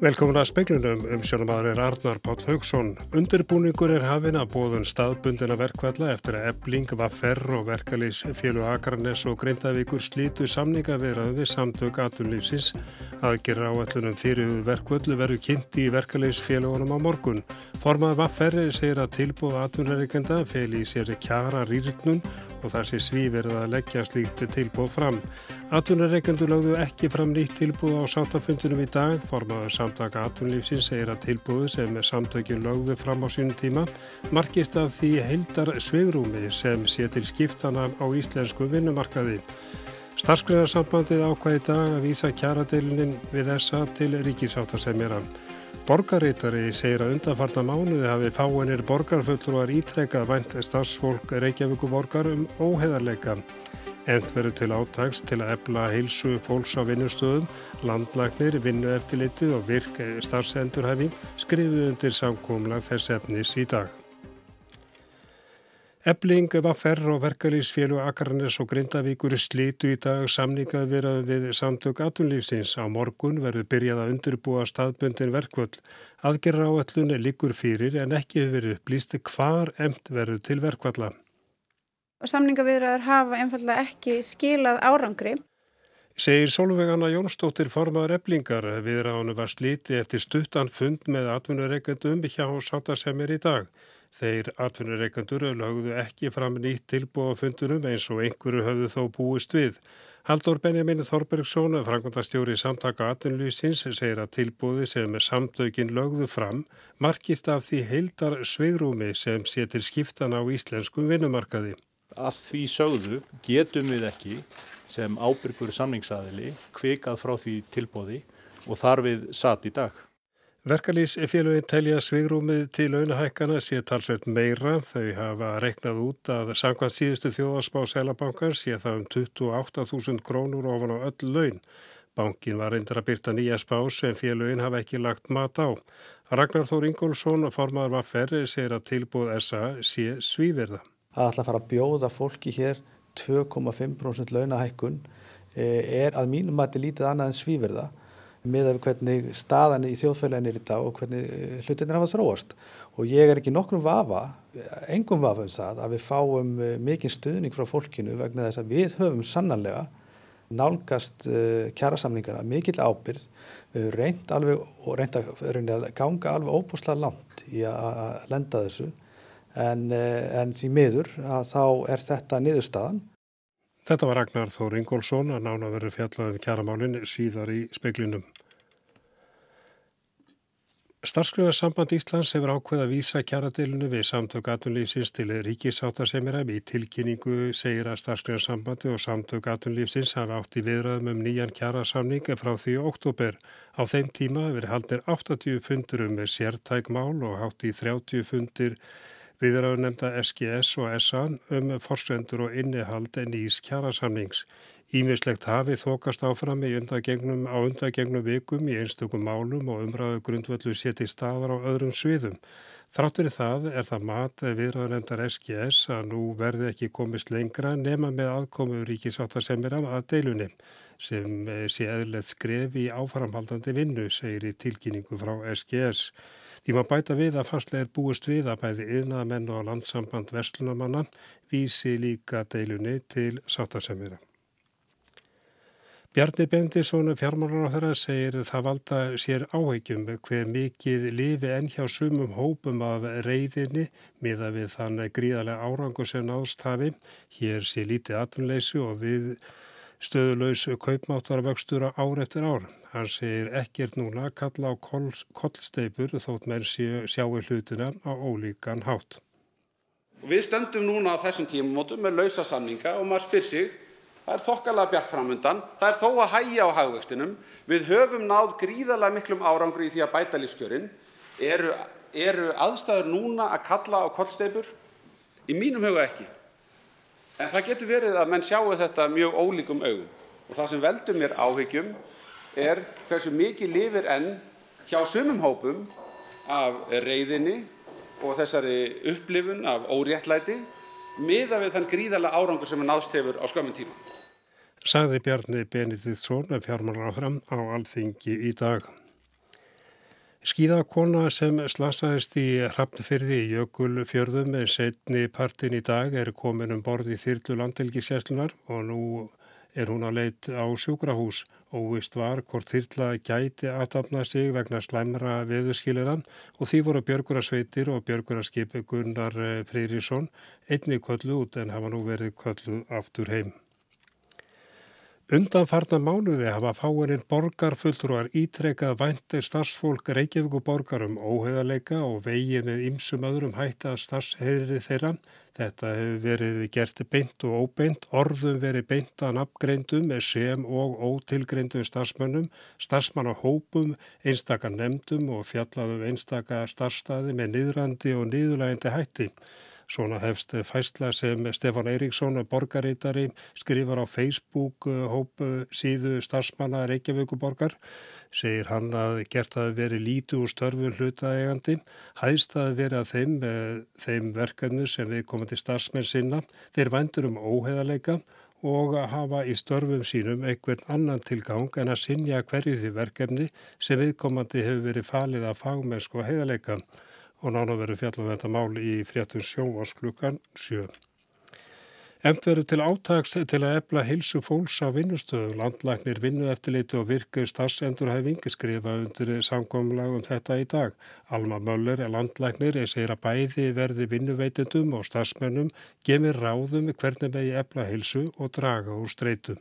Velkomin að speklunum um sjónumadur er Arnar Páll Haugsson. Undirbúningur er hafin að bóðun staðbundina verkvalla eftir að ebling, vaffer og verkalýs fjölu Akarnes og Grindavíkur slítu samninga veraðu við samtök atunlýfsins. Aðgerra áallunum fyrir verkvöldu veru kynnti í verkalýs fjöluunum á morgun. Formað vaffer segir að tilbúða atunleikenda fel í sér kjara rýrnun og það sé svíverð að leggja slíkt tilbúð fram. Atvinnareikendur lögðu ekki fram nýtt tilbúð á sátafundunum í dag. Formaður samtaka atvinnlífsins segir að tilbúðu sem samtökin lögðu fram á sínum tíma markist af því heildar svegrúmi sem sé til skiptana á íslensku vinnumarkaði. Starfsgrænarsambandið ákvæði dag að vísa kjaradeilinin við þessa til ríkisáttasemjara. Borgarítari segir að undanfarnar mánuði hafi fáinir borgarfulltrúar ítrekkað vænt starfsfólk Reykjavíkuborgar um óheðarleika. Ent verður til átags til að ebla heilsu fólks á vinnustöðum, landlagnir, vinnueftilitið og virk starfsendurhæfing skrifuð undir samkómlag þess efnis í dag. Ebling, Vaffer og Verkalýsfélag Akarnes og Grindavíkur slítu í dag samningað verað við samtök atunlífsins. Á morgun verður byrjað að undirbúa staðbundin verkvöld. Aðgerra áallun liggur fyrir en ekki hefur verið upplýst hvar emt verður til verkvalla. Samningavirðar hafa einfallega ekki skilað árangri. Segir Solveigana Jónsdóttir formaður eblingar viðráðinu var slíti eftir stuttan fund með atvinnureikendum hjá Sátarsemir í dag. Þeir atvinnureikandur lögðu ekki fram nýtt tilbúið á fundunum eins og einhverju höfðu þó búist við. Haldur Benjamin Þorbergsson, frangvandastjóri samtaka atvinnulísins, segir að tilbúið sem samtökin lögðu fram markist af því heildar sveigrúmi sem sé til skiptan á íslenskum vinnumarkaði. Að því sögðu getum við ekki sem ábyrgur samningsaðili kvikað frá því tilbúði og þar við satt í dag. Verkalýsfélagin telja svigrúmið til launahækana sé talsveit meira. Þau hafa reiknað út að samkvæmt síðustu þjóðarsbá Sælabankar sé það um 28.000 krónur ofan á öll laun. Bankin var reyndar að byrta nýja spá sem félagin hafa ekki lagt mat á. Ragnar Þór Ingólfsson, formadur var ferri, segir að tilbúð SA sé svíverða. Það ætla að fara að bjóða fólki hér 2,5% launahækun eh, er að mínum að þetta lítið annað en svíverða með að hvernig staðan í þjóðfélagin er í dag og hvernig eh, hlutin er að þróast. Og ég er ekki nokkrum vafa, engum vafa um það að við fáum eh, mikinn stuðning frá fólkinu vegna þess að við höfum sannanlega nálgast uh, kjærasamlingarna mikill ábyrð, við höfum reynd alveg og reynd að ganga alveg óbúslega langt í að lenda þessu. En, en því miður að þá er þetta niðurstaðan Þetta var Ragnar Þór Ingólfsson að nána verið fjallaðum kjaramálinn síðar í speklinum. Starfsgrunarsamband Íslands hefur ákveð að vísa kjaradeilinu við samtök atunlífsins til ríkisáttarsemirab í tilkynningu segir að Starfsgrunarsambandi og samtök atunlífsins hafa átt í viðræðum um nýjan kjarasamning frá því oktober. Á þeim tíma hefur haldið 80 fundur um sértæk mál og hátt í 30 fundir Viðraður nefnda SGS og SA um forsendur og innihald en ís kjærasamnings. Ímislegt hafi þokast áfram undagengnum á undagengnum vikum í einstökum málum og umræðu grundvöldu séti staðar á öðrum sviðum. Þráttur í það er það mat viðraður nefndar SGS að nú verði ekki komist lengra nema með aðkomu ríkisáttarsemmiram að deilunni sem sé eðlert skref í áframhaldandi vinnu, segir í tilkynningu frá SGS. Því maður bæta við að fastlega er búist við að bæði yðnaðamenn og landsamband verslunamannan vísi líka deilunni til sáttasemjara. Bjarni Bendisson fjármálar á þeirra segir það valda sér áhegjum hver mikið lifi enn hjá sumum hópum af reyðinni miða við þann gríðarlega árangur sem náðst hafi. Hér sé lítið atvinnleysu og við stöðulegs kaupmáttarvöxtur á ár eftir ár. Hann segir ekkert núna kalla á kollsteipur þótt menn sjáu hlutina á ólíkan hátt. Við stöndum núna á þessum tímumótum með lausa samninga og maður spyr sig, það er þokkalega bjart framundan, það er þó að hægja á hagvextinum, við höfum náð gríðarlega miklum árangri í því að bæta lífskjörin, eru, eru aðstæður núna að kalla á kollsteipur? Í mínum huga ekki. En það getur verið að menn sjáu þetta mjög ólíkum augum og það sem veldur mér áhyggjum er hversu mikið lifir enn hjá sumum hópum af reyðinni og þessari upplifun af óréttlæti miða við þann gríðarlega árangur sem er náðst hefur á skömmin tíma. Sagði Bjarni Benediktsson fjármálar áfram á alþingi í dag. Skíðakona sem slasaðist í hrappnfyrði í Jökulfjörðum með setni partin í dag er komin um borð í þyrlu landelgisjæslunar og nú er hún að leit á sjúkrahús. Óvist var hvort þyrla gæti aðtapna sig vegna slæmra veðuskiliðan og því voru björgunarsveitir og björgunarskip Gunnar Freyrísson einni kvöldu út en hafa nú verið kvöldu aftur heim. Undanfarnar mánuði hafa fáininn borgarfulltrúar ítrekað væntir starfsfólk Reykjavík borgarum óheðarleika og vegið með ymsum öðrum hætta starfsheyri þeirra. Þetta hefur verið gert beint og óbeint, orðum verið beint að nafngreindum með sem og ótilgreindum starfsmönnum, starfsmannahópum, einstakar nefndum og fjallaðum einstakar starfstaði með niðrandi og niðurlægindi hætti. Svona hefst fæsla sem Stefan Eiríksson, borgarítari, skrifar á Facebook eh, hópu síðu starfsmanna Reykjavíkuborgar. Segir hann að gert að veri lítu úr störfun hlutaegandi, hæðst að veri að þeim, þeim verkefnu sem við komum til starfsmenn sinna, þeir vendur um óheðarleika og að hafa í störfum sínum einhvern annan tilgang en að sinja hverju því verkefni sem viðkomandi hefur verið falið að fagmennsku og heiðarleika og nána verður fjallum þetta mál í fréttum sjónvarsklukkan 7. Emt verður til átags til að efla hilsu fólks á vinnustöðum. Landlæknir vinnu eftirleiti og virkur starfsendurhæfing skrifa undir samkomlag um þetta í dag. Alma Möller er landlæknir eða segir að bæði verði vinnuveitendum og starfsmennum gemir ráðum hvernig megi efla hilsu og draga úr streitum.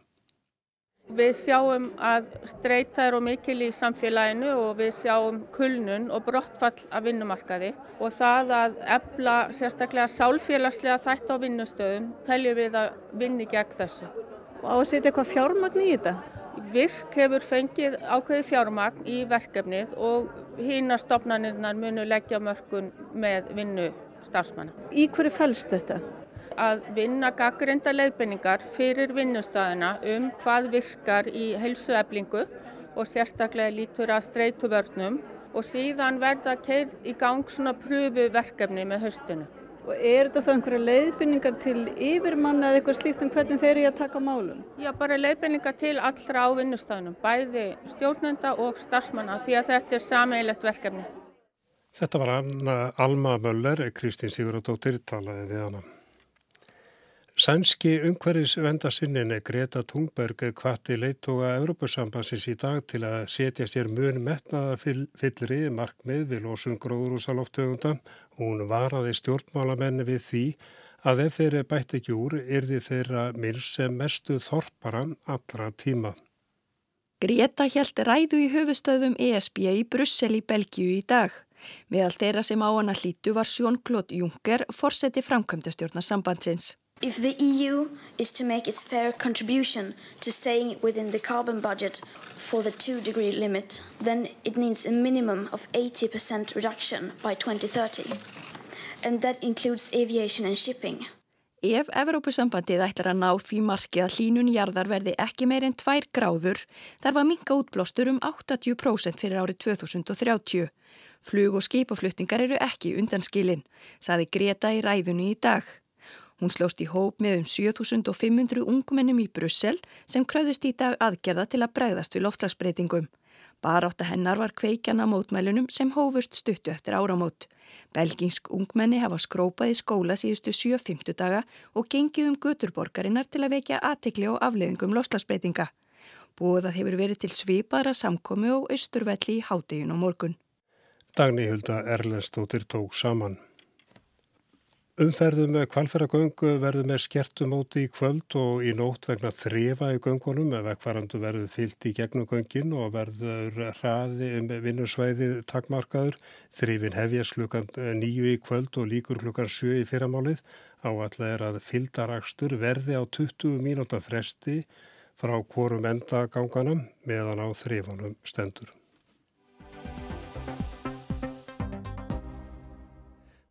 Við sjáum að streyta er og mikil í samfélaginu og við sjáum kulnun og brottfall af vinnumarkaði og það að ebla sérstaklega sálfélagslega þætt á vinnustöðum teljum við að vinni gegn þessu. Og á að setja eitthvað fjármagn í þetta? Virk hefur fengið ákveði fjármagn í verkefnið og hínastofnaninnar munu leggja mörkun með vinnu starfsmanna. Í hverju fælst þetta? Að vinna gaggrinda leiðbenningar fyrir vinnustæðina um hvað virkar í helsueflingu og sérstaklega lítur að streytu vörnum og síðan verða keir í gang svona pröfuverkefni með höstinu. Og er þetta þá einhverja leiðbynningar til yfirmanna eða eitthvað slíkt um hvernig þeir eru að taka málum? Já, bara leiðbynningar til allra á vinnustæðinum, bæði stjórnenda og starfsmanna því að þetta er sameigilegt verkefni. Þetta var Anna Alma Möller, Kristín Sigurðardóttir talaði við hana. Sænski umhverfisvendasinnin Greta Thunberg kvatti leittóga Európusambansins í dag til að setja sér mun metnaða fyllri markmið við losun gróðrúsaloftöfunda. Hún varaði stjórnmálamenni við því að ef þeirri bætt ekki úr yrði þeirra mils sem mestu þorparan allra tíma. Greta hjælt ræðu í höfustöðum ESB í Brussel í Belgiu í dag. Meðal þeirra sem á hana hlítu var Sjón Klót Juncker, forseti framkvæmdastjórnar sambandsins. If the EU is to make its fair contribution to staying within the carbon budget for the 2 degree limit, then it needs a minimum of 80% reduction by 2030. And that includes aviation and shipping. Ef Evrópusambandið ætlar að ná því marki að hlínun jarðar verði ekki meir en 2 gráður, þarf að minka útblástur um 80% fyrir árið 2030. Flug og skipaflutningar eru ekki undanskilin, saði Greta í ræðunni í dag. Hún slóst í hóp með um 7500 ungmennum í Brussel sem kröðust í dag aðgerða til að bregðast við loftlagsbreytingum. Barátta hennar var kveikjana mótmælunum sem hófust stuttu eftir áramót. Belginsk ungmenni hafa skrópað í skóla síðustu 7-50 daga og gengið um guturborgarinnar til að vekja aðtekli og afleðingum loftlagsbreytinga. Búið að hefur verið til svipaðra samkomi og austurvelli í hátegin og morgun. Dagni Hulda Erlendstóttir tók saman. Umferðu með kvalferðagöngu verður með skertumóti í kvöld og í nótt vegna þrefa í göngunum. Vegfarandu verður fyllt í gegnum göngin og verður hraði um vinnusvæði takmarkaður. Þrifin hefjas klukkan nýju í kvöld og líkur klukkan sjö í fyrramálið. Áallega er að fyldarakstur verði á 20 mínúta fresti frá hvorum endaganganum meðan á þrefanum stendur.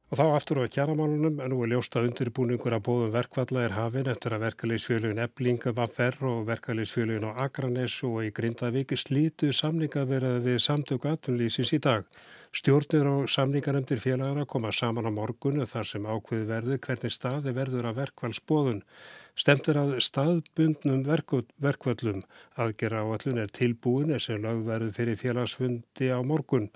Og þá aftur á kjaramálunum, en nú er ljósta undirbúningur að bóðum verkvalla er hafinn eftir að verkefliðsfjölun Eblinga var ferr og verkefliðsfjölun á Akranes og í Grindavík slítu samninga verið við samtöku aðtunlýsins í dag. Stjórnir og samningaröndir félagana koma saman á morgunu þar sem ákveði verðu hvernig staði verður að verkvallsbóðun. Stemtur að staðbundnum verkvallum aðgerra áallun er tilbúin sem lögverðu fyrir félagsfundi á morgun.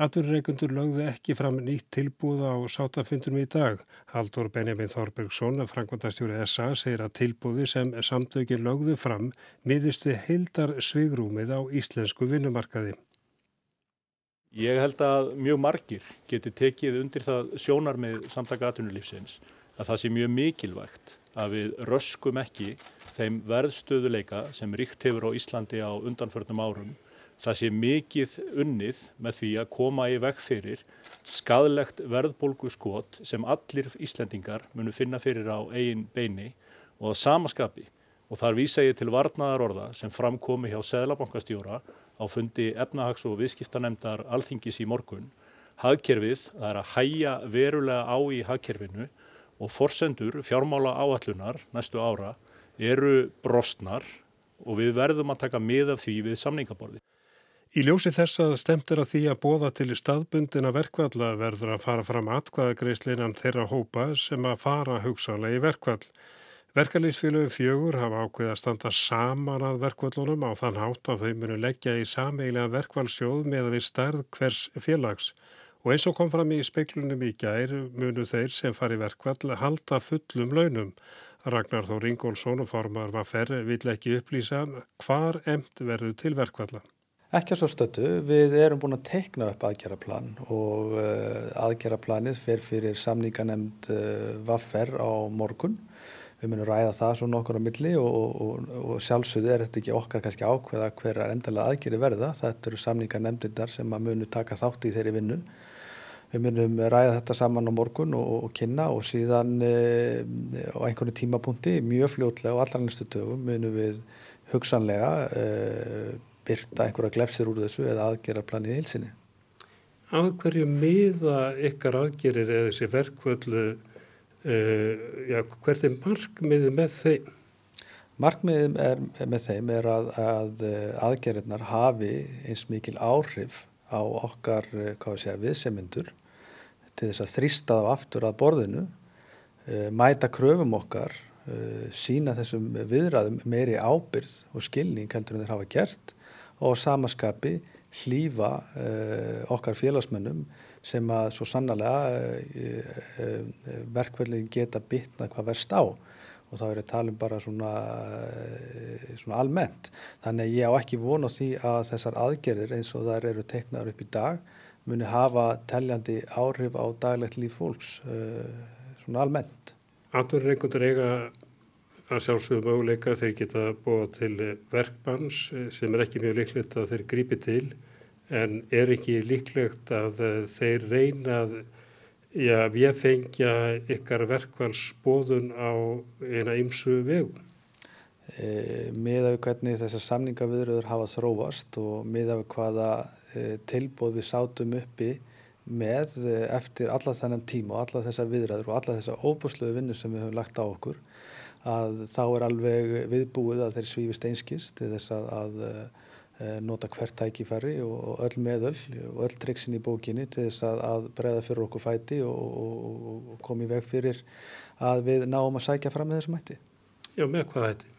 Atvinnureikundur lögðu ekki fram nýtt tilbúð á sátafundunum í dag. Haldur Benjamin Þorbergsson, frangvandastjóri SA, segir að tilbúði sem samtökin lögðu fram miðist við heildar svigrúmið á íslensku vinnumarkaði. Ég held að mjög margir geti tekið undir það sjónar með samtaka atvinnulífsins að það sé mjög mikilvægt að við röskum ekki þeim verðstöðuleika sem ríkt hefur á Íslandi á undanförnum árum. Það sé mikið unnið með því að koma í veg fyrir skadlegt verðbólgu skot sem allir Íslendingar munu finna fyrir á eigin beini og á samaskapi. Og þar vísa ég til varnaðar orða sem framkomi hjá Seðlabankastjóra á fundi efnahags- og viðskiptanemdar alþingis í morgun. Hagkerfið, það er að hæja verulega á í hagkerfinu og forsendur fjármála áallunar næstu ára eru brostnar og við verðum að taka mið af því við samningaborðið. Í ljósi þess að stemtir að því að bóða til staðbundina verkvalla verður að fara fram atkvæðagreisleinan þeirra hópa sem að fara hugsanlega í verkvall. Verkalýsfélögum fjögur hafa ákveð að standa saman að verkvallunum á þann hátt að þau munu leggja í sameilega verkvallsjóð með að við stærð hvers félags og eins og kom fram í speiklunum í gær munu þeir sem fari verkvall halda fullum launum. Ragnar Þór Ingólfsson og formar Vaffer vill ekki upplýsa hvar emt verður til verkvalla. Ekki að svo stötu, við erum búin að teikna upp aðgeraplan og uh, aðgeraplanið fer fyrir samninganemnd uh, Vaffer á morgun við munum ræða það svo nokkur á milli og, og, og sjálfsögðu er þetta ekki okkar kannski ákveða hver er endalega aðgeri verða. Þetta eru samningar nefndindar sem að munu taka þátt í þeirri vinnu. Við munum ræða þetta saman á morgun og, og kynna og síðan e, á einhvern tímapunkti mjög fljótlega og allar næstu tögum munum við hugsanlega e, byrta einhverja glefsir úr þessu eða aðgera planið hilsinni. Af hverju miða ykkar aðgerir eða þessi verkvöldu Uh, já, hvert er markmiðið með þeim? Markmiðið er, með þeim er að, að eh, aðgerðirnar hafi eins mikil áhrif á okkar eh, segja, viðsemindur til þess að þrýsta þá aftur að borðinu, uh, mæta kröfum okkar, uh, sína þessum viðræðum meiri ábyrð og skilning heldur en þeir hafa gert og samaskapi hlýfa okkar félagsmönnum sem að svo sannlega uh, uh, verkveldin geta bitna hvað verst á og þá er ég að tala um bara svona, svona almennt. Þannig að ég á ekki vona því að þessar aðgerðir eins og þær eru teiknaður upp í dag muni hafa telljandi áhrif á daglegt líf fólks svona almennt. Einhvern veginn eiga að sjálfsögum möguleika þeir geta búið til verkbanns sem er ekki mjög líklegt að þeir grípi til en er ekki líklegt að eh, þeir reyna að já, við fengja ykkar verkvælsbóðun á eina ymsu vegu? E, miða við hvernig þessar samningaviðröður hafa þróast og miða við hvaða e, tilbóð við sátum uppi með eftir alla þennan tíma og alla þessar viðræður og alla þessar óbúsluðu vinnu sem við höfum lagt á okkur að þá er alveg viðbúið að þeir svífist einskist til þess að, að Eh, nota hvert tækifæri og öll meðöll og öll triksin í bókinni til þess að, að breyða fyrir okkur fæti og, og, og komi veg fyrir að við náum að sækja fram með þessum hætti. Já, með hvað hætti?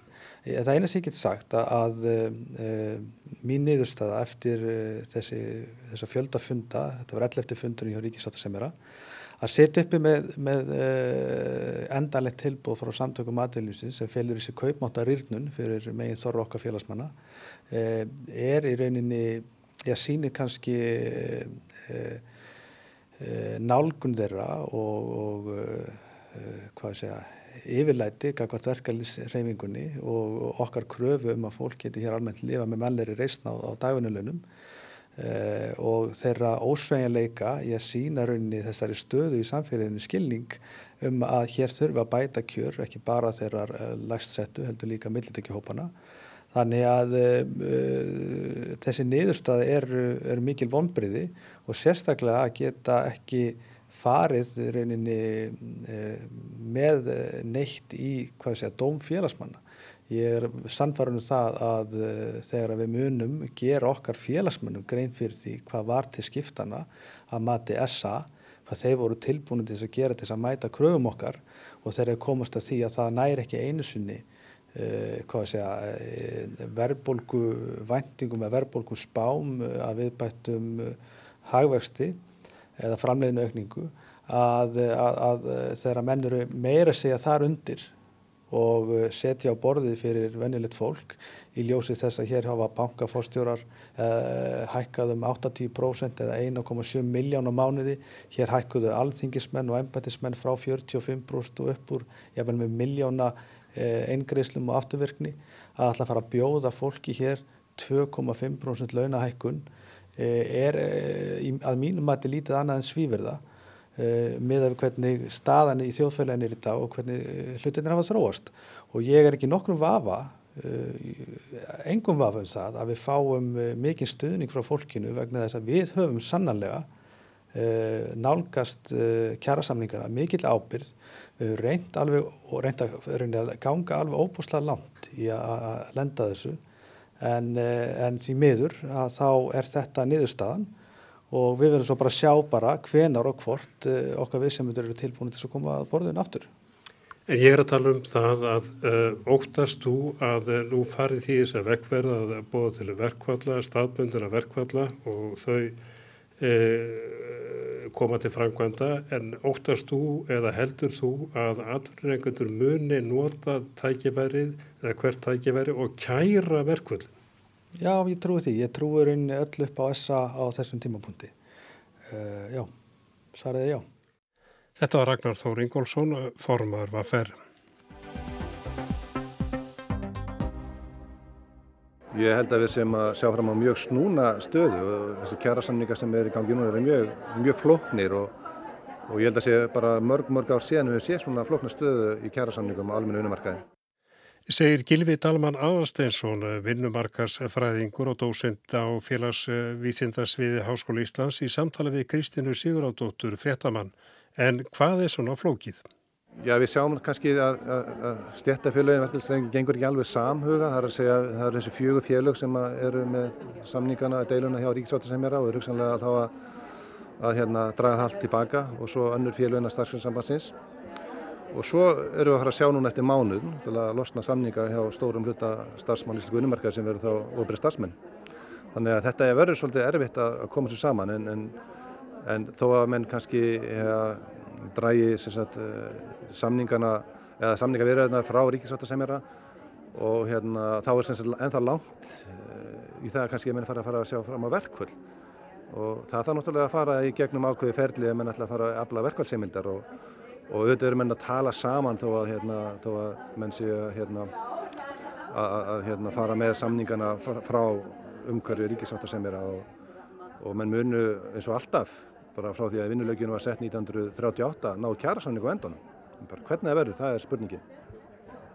Eh, það eina sem ég get sagt að, að e, mín niðurstaða eftir e, þessi, þessa fjöldafunda, þetta var 11. fundunni hjá Ríkisáttasemjara, að setja uppi með, með uh, endanlegt tilbúð frá samtökum aðveiljusin sem felur í sig kaupmáta rýrnun fyrir meginn þorra okkar félagsmanna uh, er í rauninni, já sínir kannski uh, nálgun þeirra og, og hvað segja, yfirlæti gagvart verkefliðsreyfingunni og okkar kröfu um að fólk geti hér almennt lifa með melleri reysna á, á dægunulunum Uh, og þeirra ósveginleika í að sína rauninni þessari stöðu í samfélaginu skilning um að hér þurfa að bæta kjör, ekki bara þeirra uh, lagstsettu, heldur líka millitekjuhópana. Þannig að uh, þessi niðurstaði eru er mikil vonbriði og sérstaklega að geta ekki farið rauninni með neitt í, hvað sé að, dómfélagsmanna. Ég er sannfarið um það að uh, þegar við munum gera okkar félagsmönnum grein fyrir því hvað var til skiptana að mati SA, hvað þeir voru tilbúinu til þess að gera til þess að mæta kröfum okkar og þeir eru komast að því að það næri ekki einu sunni uh, segja, uh, verðbólgu væntingum eða verðbólgu spám að viðbættum hagvexti eða framleiðinu aukningu að, að, að þegar menn eru meira segja þar undir og setja á borðið fyrir venjulegt fólk í ljósi þess að hér hafa bankafórstjórar eh, hækkað um 80% eða 1,7 miljón á mánuði. Hér hækkuðu alþingismenn og embætismenn frá 45% og upp úr jafnvel með miljóna eh, eingreislum og afturverkni að að fara að bjóða fólki hér 2,5% launahækkun eh, er eh, að mínum mati lítið annað en svíverða uh, með af hvernig staðan í þjóðfélagin er í dag og hvernig hlutinir hafa þróast. Og ég er ekki nokkrum vafa uh, engum vafa um það að við fáum uh, mikinn stuðning frá fólkinu vegna þess að við höfum sannanlega nálgast kjærasamlingarna mikill ábyrð við höfum reynd alveg og reynd að ganga alveg óbúslega langt í að lenda þessu. En, en því miður að þá er þetta niðurstaðan og við verðum svo bara að sjá bara hvenar og hvort uh, okkar viðsemyndur eru tilbúin til að koma að borðin aftur. En ég er að tala um það að uh, óttast þú að uh, nú farið því þess að vekkverða að búa til verkvalla, staðbundina verkvalla og þau koma til framkvæmda en óttast þú eða heldur þú að atvinningur muni nota tækifærið eða hvert tækifæri og kæra verkvöld? Já, ég trúi því. Ég trúi rauninni öll upp á SA á þessum tímapunkti. Uh, já, svariði já. Þetta var Ragnar Þór Ingólfsson, formar var ferð. Ég held að við sem að sjá fram á mjög snúna stöðu og þessi kjærasamningar sem er í gangi núna er mjög, mjög flóknir og, og ég held að sé bara mörg, mörg ár síðan við séum svona flókna stöðu í kjærasamningum á almennu unumarkaði segir Gilvi Dalman Aðalsteinsson, vinnumarkarsfræðingur og dósend á félagsvísindasviði Háskóla Íslands í samtala við Kristínu Sigurádóttur fréttamann. En hvað er svona flókið? Já, við sjáum kannski að, að, að stjættafélagin verkefælsstrengi gengur ekki alveg samhuga. Það er að segja, það eru þessi fjögur félög sem eru með samningana, deiluna hjá Ríkisváttarsemjara og er hugsanlega að þá að, að hérna, draga það allt tilbaka og svo önnur félögina starfsfélagsambansins og svo erum við að fara að sjá núna eftir mánuð til að losna samninga hjá stórum hluta starfsmann í Íslandsku unnumarkaði sem verður þá ofrið starfsmenn. Þannig að þetta er verið svolítið erfitt að koma sér saman en, en, en þó að menn kannski drægi eh, samningana eða samningavirðarna frá ríkisvartasemjara og hérna, þá er ennþá langt eh, í það að kannski að menn fara að fara að sjá fram á verkvöld og það þarf náttúrulega að fara í gegnum ákveði ferli að menn ætla að fara að afla verkvöldseimildar og og auðvitað eru menn að tala saman þó að, hérna, þó að menn séu hérna, að, að hérna, fara með samningana frá umhverju ríkisáttarsemjara og, og menn munu eins og alltaf bara frá því að vinnuleginu var sett 1938 náðu kjærasamningu endunum. Bara hvernig það verður, það er spurningin.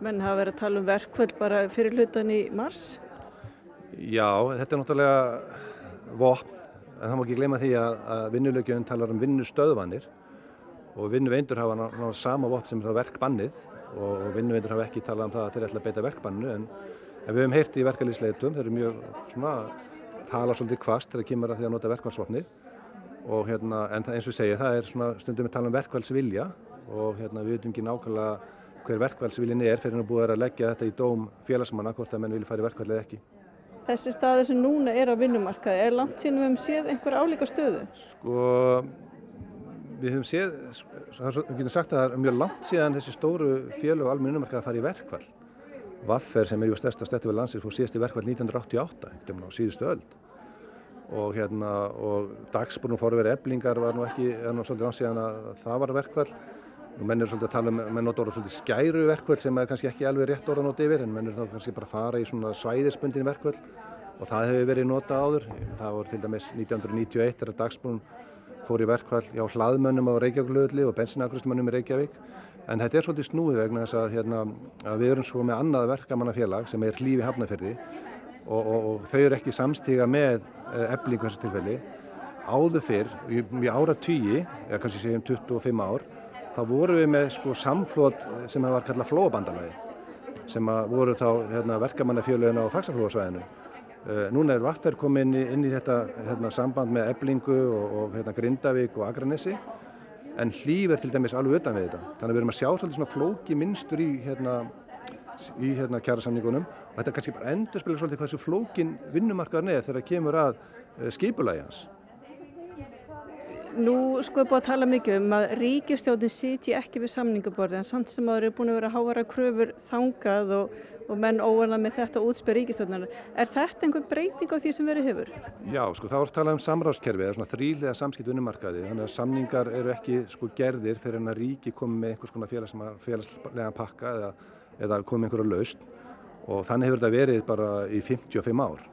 Menn hafa verið að tala um verkvöld bara fyrir hlutan í mars? Já, þetta er náttúrulega vopn, en það má ekki gleyma því að, að vinnuleginu talar um vinnustöðvanir og vinnuveindur hafa náttúrulega sama vott sem það verkbannið og vinnuveindur hafa ekki talað um það að þeir ætla að beita verkbannu en, en við hefum heyrti í verkalýsleitum, þeir eru mjög svona, tala svolítið kvast þegar kemur að því að nota verkvælsvotni og hérna, en eins og segja, það er svona stundum við tala um verkvælsvilja og hérna við veitum ekki nákvæmlega hver verkvælsviljin er fyrir að búið að leggja þetta í dóm félagsmanna hvort að menn vilja fara í verkvæl eða ekki. Þessi staði sem núna er á vinnumarkaði, er langt síðan við hefum séð einhver álíka stöðu? Sko, við höfum séð, við getum sagt að það er mjög langt síðan þessi stóru fjölu og almenna unumarkaði að fara í verkvall. Vaffer sem er jú stærsta stættu við landsins fór síðast í verkvall 1988, ekkert um á síðustu öll. Og, hérna, og dagsbúrnum fórverið eblingar var nú ekki, nú svolítið langt síðan að það var verkvall. Og menn er svolítið að tala um, menn notur orða svolítið skæru verkvall sem er kannski ekki alveg rétt orða notið yfir, en menn er þá kannski bara að fara í svona svæðisbundin verkvall og það hefur verið notað áður. Það voru til dæmis 1991 er að dagsbúrnum fór í verkvall hjá hlaðmönnum á Reykjavík og bensinakristumönnum í Reykjavík. En þetta er svolítið snúið vegna þess að, hérna, að við erum svo með annað verkamannafélag sem er hlýfi hafnaferði og, og, og þau eru ekki samstíga með eh, þessu tilfelli. Áður fyrr, í, í ára tíi, eða kannski segjum 25 ár, þá vorum við með sko, samflót sem var kallað flóabandalagi sem voru þá hérna, verkamannafélagina á fagsaflóasvæðinu núna er Vaffer komið inn, inn í þetta hérna, samband með Eblingu og, og hérna, Grindavík og Akranessi en hlýf er til dæmis alveg utan við þetta. Þannig að við erum að sjá svolítið svona flóki minnstur í, hérna, í hérna, kjærasamningunum og þetta kannski bara endur spila svolítið hvað þessu flókin vinnumarkaðan er þegar það kemur að skipulagi hans. Nú sko er búið að tala mikið um að ríkistjóðin sitji ekki við samningaborði en samt sem að það eru búin að vera hávara kröfur þangað og, og menn óana með þetta útspyr ríkistjóðinar. Er þetta einhver breyting á því sem verið hefur? Já, sko þá er talað um samráðskerfi eða svona þrýlega samskipt unnumarkaði þannig að samningar eru ekki sko gerðir fyrir en að ríki komi með einhvers konar félagslega pakka eða, eða komi einhverja laust og þannig hefur þetta verið bara í 55 ár.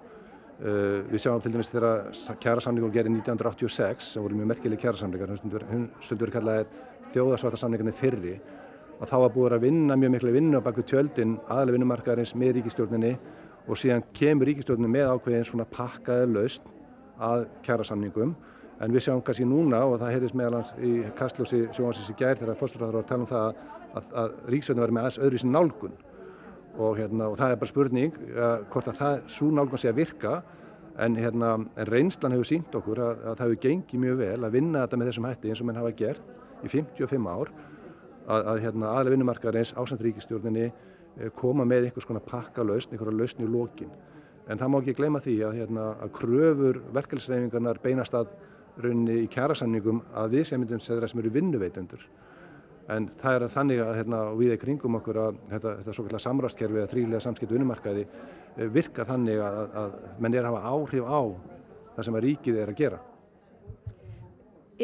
Uh, við sjáum til dæmis þegar kjærasamningur gerði 1986 sem voru mjög merkileg kjærasamningar hún stundur verið kallaðið þjóðarsvartarsamningarnir fyrri að þá var búið að vinna mjög miklu vinnu á baku tjöldin aðalega vinnumarkaðarins með ríkistjórninni og síðan kemur ríkistjórninni með ákveðin svona pakkaði laust að kjærasamningum en við sjáum kannski núna og það heyrðist meðalans í kastljósi sjónvarsins í gær þegar fórstofræður var að tala um það að, að ríkistjórnin verði með aðeins öðru í sin nálgun og, hérna, og það er bara spurning uh, hvort að það svo nálgun sé að virka. En, hérna, en reynslan hefur sínt okkur að, að það hefur gengið mjög vel að vinna þetta með þessum hætti eins og menn hafa gert í 55 ár. Að, að hérna, aðlega vinnumarkaðarins ásand ríkistjórninni uh, koma með einhvers konar pakkalausn, einhverja lausn í lókin en það má ekki gleyma því að, hérna, að kröfur verkefælsreifingarnar beinast að rauninni í kjærasamningum að við sem myndum segðra sem eru vinnuveitendur en það er þannig að hérna, við í kringum okkur að þetta, þetta svo kallar samráðskerfi eða þrýlega samskiptu vinnumarkaði eh, virkar þannig að, að menn er að hafa áhrif á það sem að ríkið er að gera.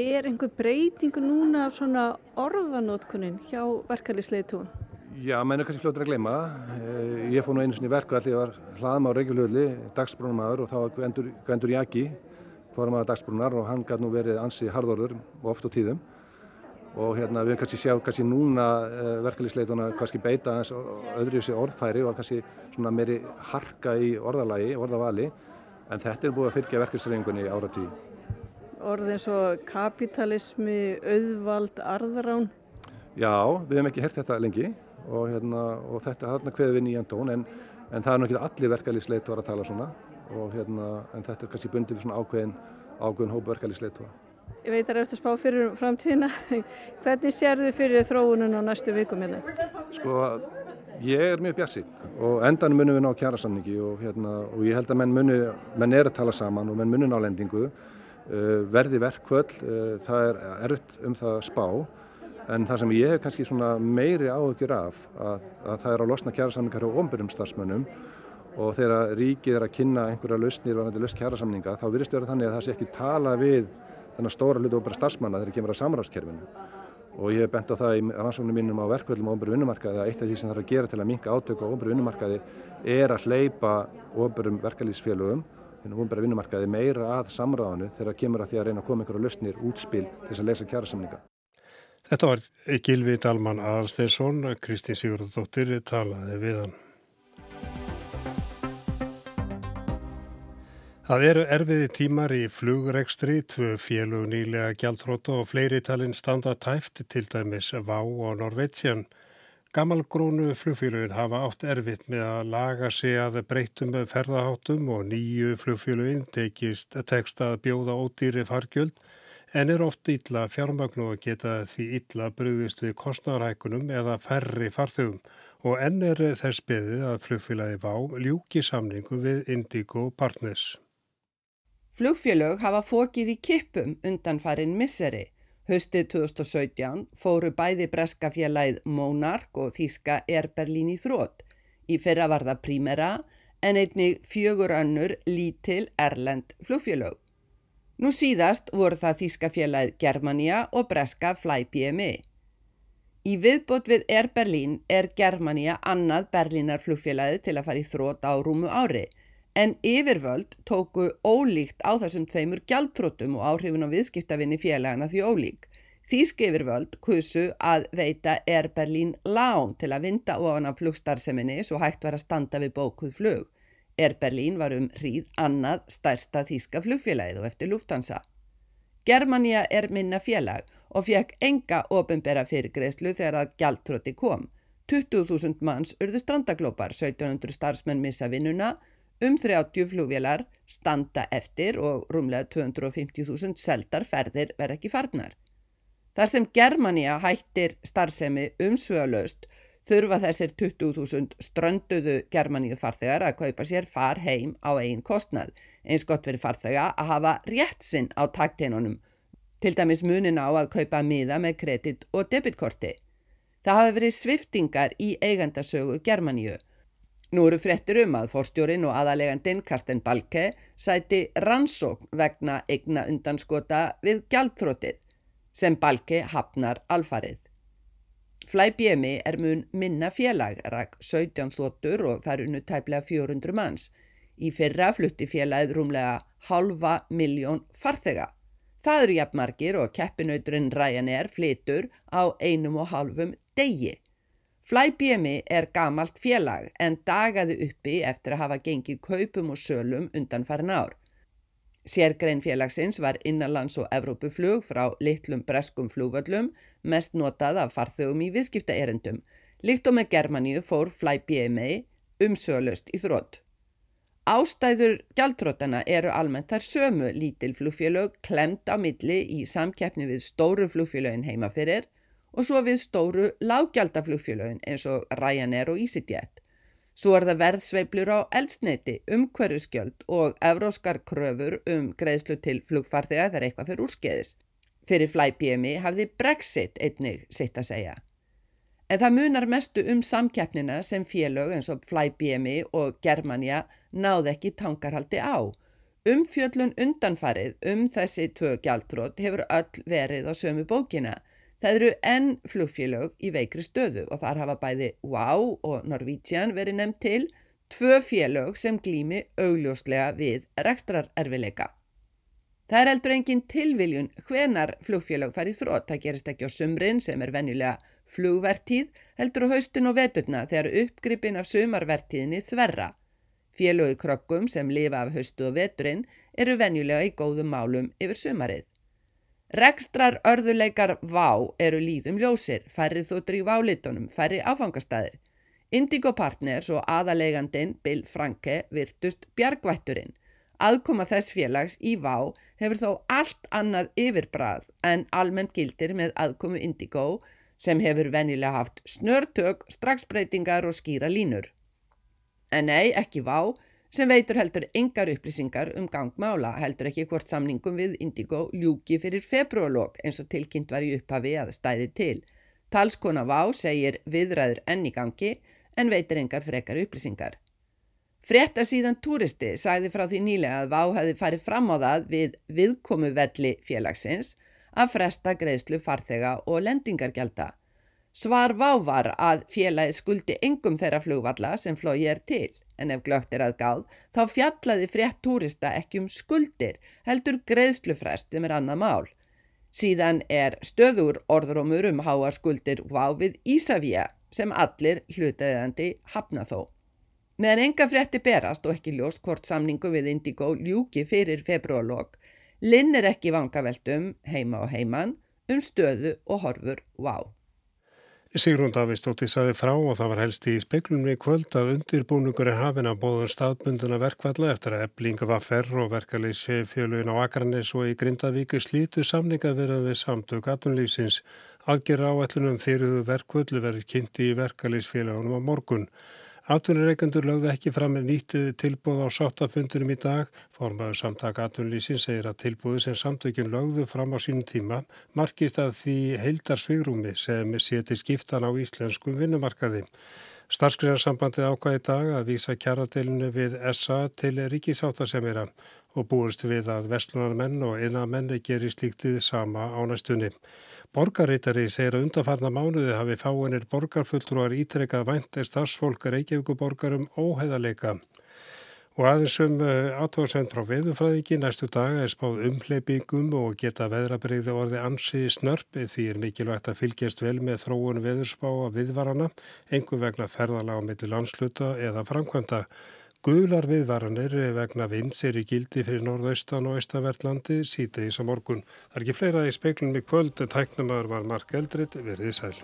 Er einhver breytingu núna af svona orðanótkunin hjá verkefliðsleitúum? Já, menn er kannski fljóttur að gleyma. Eh, ég fór nú einu sinni verku allir, var hlaðum á Reykjavíðlöðli, dagsbrúnumæður og þá var Gvendur, Jaki, fórum að dagsbrúnar og hann gæti nú verið ansi harðorður og oft á tíðum og hérna við kannski sjá kannski núna uh, verkefliðsleituna kannski beita aðeins öðru í sig orðfæri og kannski svona meiri harka í orðalagi, orðavali en þetta er búið að fylgja verkefliðsleitingunni ára tíu. Orð eins og kapitalismi, auðvald, arðrán? Já, við hefum ekki hert þetta lengi og, hérna, og þetta har hverju við nýjan tón en, en það er náttúrulega allir verkefliðsleitu að tala svona og hérna en þetta er kannski bundið fyrir svona ákveðin, ákveðin hópa verkefliðsleitu að Ég veit að það er eftir að spá fyrir framtíðina. Hvernig sér þið fyrir þróunum á næstu vikum hérna? Sko, ég er mjög bjassi og endan munum við ná kjærasamningi og, hérna, og ég held að menn, muni, menn er að tala saman og menn muni ná lendingu. Uh, verði verkvöld, uh, það er erfitt um það spá en það sem ég hef kannski meiri áhugjur af að, að það er að losna kjærasamningar á omburum starfsmönnum og þegar ríkið er að kynna einhverja lausnir varandi lausn kjærasamninga þá virðist vera þannig að það sé ekki tala við þennan stóra hlutu ofnbæra starfsmanna þegar kemur að samráðskerfinu og ég hef bent á það í rannsóknum mínum á verkvöldum á ofnbæru vinnumarkaði að eitt af því sem er að gera til að minka átök á ofnbæru vinnumarkaði er að hleypa ofnbærum verkalýsfélögum en ofnbæra vinnumarkaði meira að samráðanu þegar kemur að því að reyna að koma einhverja lausnir útspil til þess að leysa kjærasamninga. Þetta var Gilvi Dalman Aðalsteinsson, Kristín Sigurðardóttir talaði við hann. Það eru erfiði tímar í flugrekstri, tvö félug nýlega gjaldróta og fleiri talinn standa tæft til dæmis Vá og Norveitsjan. Gamalgrónu flugfélugin hafa átt erfitt með að laga sig að breytum ferðaháttum og nýju flugfélugin tekist tekst að bjóða ódýri fargjöld en er oft illa fjármagnu að geta því illa bröðist við kostnarhækunum eða færri farþugum og enn er þess beðið að flugfélagi Vá ljúki samningu við Indigo Partners. Flugfélög hafa fókið í kippum undan farin misseri. Höstið 2017 fóru bæði breska félagið Monark og þýska Air Berlin í þrótt. Í fyrra var það Primera en einnig fjögur önnur lítil Erlend flugfélög. Nú síðast voru það þýska félagið Germania og breska Fly-BME. Í viðbót við Air Berlin er Germania annað Berlínar flugfélagið til að fara í þrótt á rúmu ári en yfirvöld tóku ólíkt á þessum tveimur gjaldtrótum og áhrifin á viðskiptavinni félagana því ólík. Þýsk yfirvöld kusu að veita Air Berlin lán til að vinda ofan af flugstarseminni svo hægt var að standa við bókuð flug. Air Berlin var um hríð annað stærsta þýska flugfélagið og eftir Lufthansa. Germania er minna félag og fekk enga ofinbera fyrirgreðslu þegar að gjaldtróti kom. 20.000 manns urðu strandaglópar, 1700 starfsmenn missa vinnuna, Um 30 flugvélar standa eftir og rúmlega 250.000 seldar ferðir verð ekki farnar. Þar sem Germania hættir starfsemi umsvöðalöst þurfa þessir 20.000 strönduðu Germaníu farþegar að kaupa sér far heim á einn kostnað. Eins gott verið farþega að hafa rétt sinn á takteinunum. til dæmis munin á að kaupa miða með kredit og debitkorti. Það hafi verið sviftingar í eigandasögu Germaníu. Nú eru frettir um að fórstjórin og aðalegandin Karsten Balke sæti rannsókn vegna eigna undanskota við gjaldtrótið sem Balke hafnar alfarið. Flæbjemi er mun minna félag, rak 17 þóttur og það er unnu tæplega 400 manns. Í fyrra flutti félagið rúmlega halva miljón farþega. Það eru jafnmargir og keppinauturinn Ryanair flitur á einum og halvum degi. Flæbjemi er gamalt félag en dagaði uppi eftir að hafa gengið kaupum og sölum undan farin ár. Sérgrein félagsins var innanlands og Evrópuflug frá litlum breskum flugvöllum, mest notað af farþögum í viðskiptaerendum. Líkt og með Germaníu fór Fly-BMA umsöglaust í þrótt. Ástæður gjaldrótana eru almennt þar sömu lítil flugfélög klemt á milli í samkeppni við stóru flugfélögin heimaferir og svo við stóru lágjaldaflugfélögin eins og Ryanair og EasyJet. Svo er það verðsveiblur á eldsneiti, umhverfiskjöld og evróskar kröfur um greiðslu til flugfarþega þegar eitthvað fyrir úrskeiðis. Fyrir flæbjemi hafði Brexit einnig sitt að segja. En það munar mestu um samkeppnina sem félög eins og flæbjemi og Germania náð ekki tankarhaldi á. Umfjöllun undanfarið um þessi tvö gjaldrótt hefur öll verið á sömu bókina Það eru enn flugfélög í veikri stöðu og þar hafa bæði WOW og Norwegian verið nefnt til tvö félög sem glými augljóslega við rekstrarerfileika. Það er heldur engin tilviljun hvenar flugfélög farið þrótt. Það gerist ekki á sumrin sem er venjulega flugvertíð, heldur á haustun og veturna þegar uppgripin af sumarvertíðinni þverra. Félögi krokkum sem lifa af haustu og veturinn eru venjulega í góðum málum yfir sumarið. Rekstrar örðuleikar vá eru líðum ljósir, færri þóttur í válitunum, færri áfangastæðir. Indigo Partners og aðalegandin Bill Franke virtust bjargvætturinn. Aðkoma þess félags í vá hefur þó allt annað yfirbrað en almennt gildir með aðkomu Indigo sem hefur venilega haft snörtök, straxbreytingar og skýra línur. En nei, ekki vá, sem veitur heldur engar upplýsingar um gangmála, heldur ekki hvort samningum við Indigo ljúki fyrir februarlokk eins og tilkynnt var í upphafi að stæði til. Talskona Vá segir viðræður enn í gangi en veitur engar frekar upplýsingar. Frettar síðan túristi sagði frá því nýlega að Vá hefði farið fram á það við viðkomu velli félagsins að fresta greiðslu farþega og lendingargelda. Svar Vá var að félagið skuldi engum þeirra flugvalla sem flói er til en ef glögt er að gáð, þá fjallaði frétt túrista ekki um skuldir, heldur greiðslufrest sem er annað mál. Síðan er stöður orðrómur um háa skuldir váfið Ísafíja sem allir hlutaðandi hafna þó. Meðan enga frétti berast og ekki ljóst hvort samningu við Indigo ljúki fyrir februarlokk, linn er ekki vangaveltum heima og heiman um stöðu og horfur váf. Sigrún Davíðstóttir saði frá og það var helst í speiklunni kvöld að undirbúningur er hafin að bóðun staðbunduna verkvalla eftir að eblinga var ferr og verkalýsi fjölun á Akranes og í Grindavíku slítu samninga verið við samtök atunlýfsins. Aðgerra áætlunum fyrir verkvöldu verið kynnti í verkalýsfélagunum á morgun. Atvinnureikendur lögðu ekki fram með nýttið tilbúð á sáttafundunum í dag. Formaður samtaka atvinnulísin segir að tilbúði sem samtökjum lögðu fram á sínum tíma markist að því heildarsvigrúmi sem seti skiptan á íslenskum vinnumarkaði. Starfskriðarsambandið ákvaði dag að vísa kjaradeilinu við SA til ríkisáttasemira og búist við að vestlunarmenn og innamenni gerir slíktið sama á næstunni. Borgarreitari segir að undanfarna mánuði hafi fáinir borgarfulltrúar ítrekkað væntir starfsfólk Reykjavíkuborgarum óheðaleika. Og aðeins um eh, átóðsend frá veðufræðingi næstu daga er spáð umleipingum og geta veðrabreyði orði ansi snörp því er mikilvægt að fylgjast vel með þróun veðurspá að viðvarana, engum vegna ferðalega á milli landsluta eða framkvæmda. Guðlar viðvaranir vegna vinds er í gildi fyrir norðaustan og austanverðlandi síðdeis á morgun. Það er ekki fleira í speiklunum í kvöld en tæknumar var Mark Eldrit verið sæl.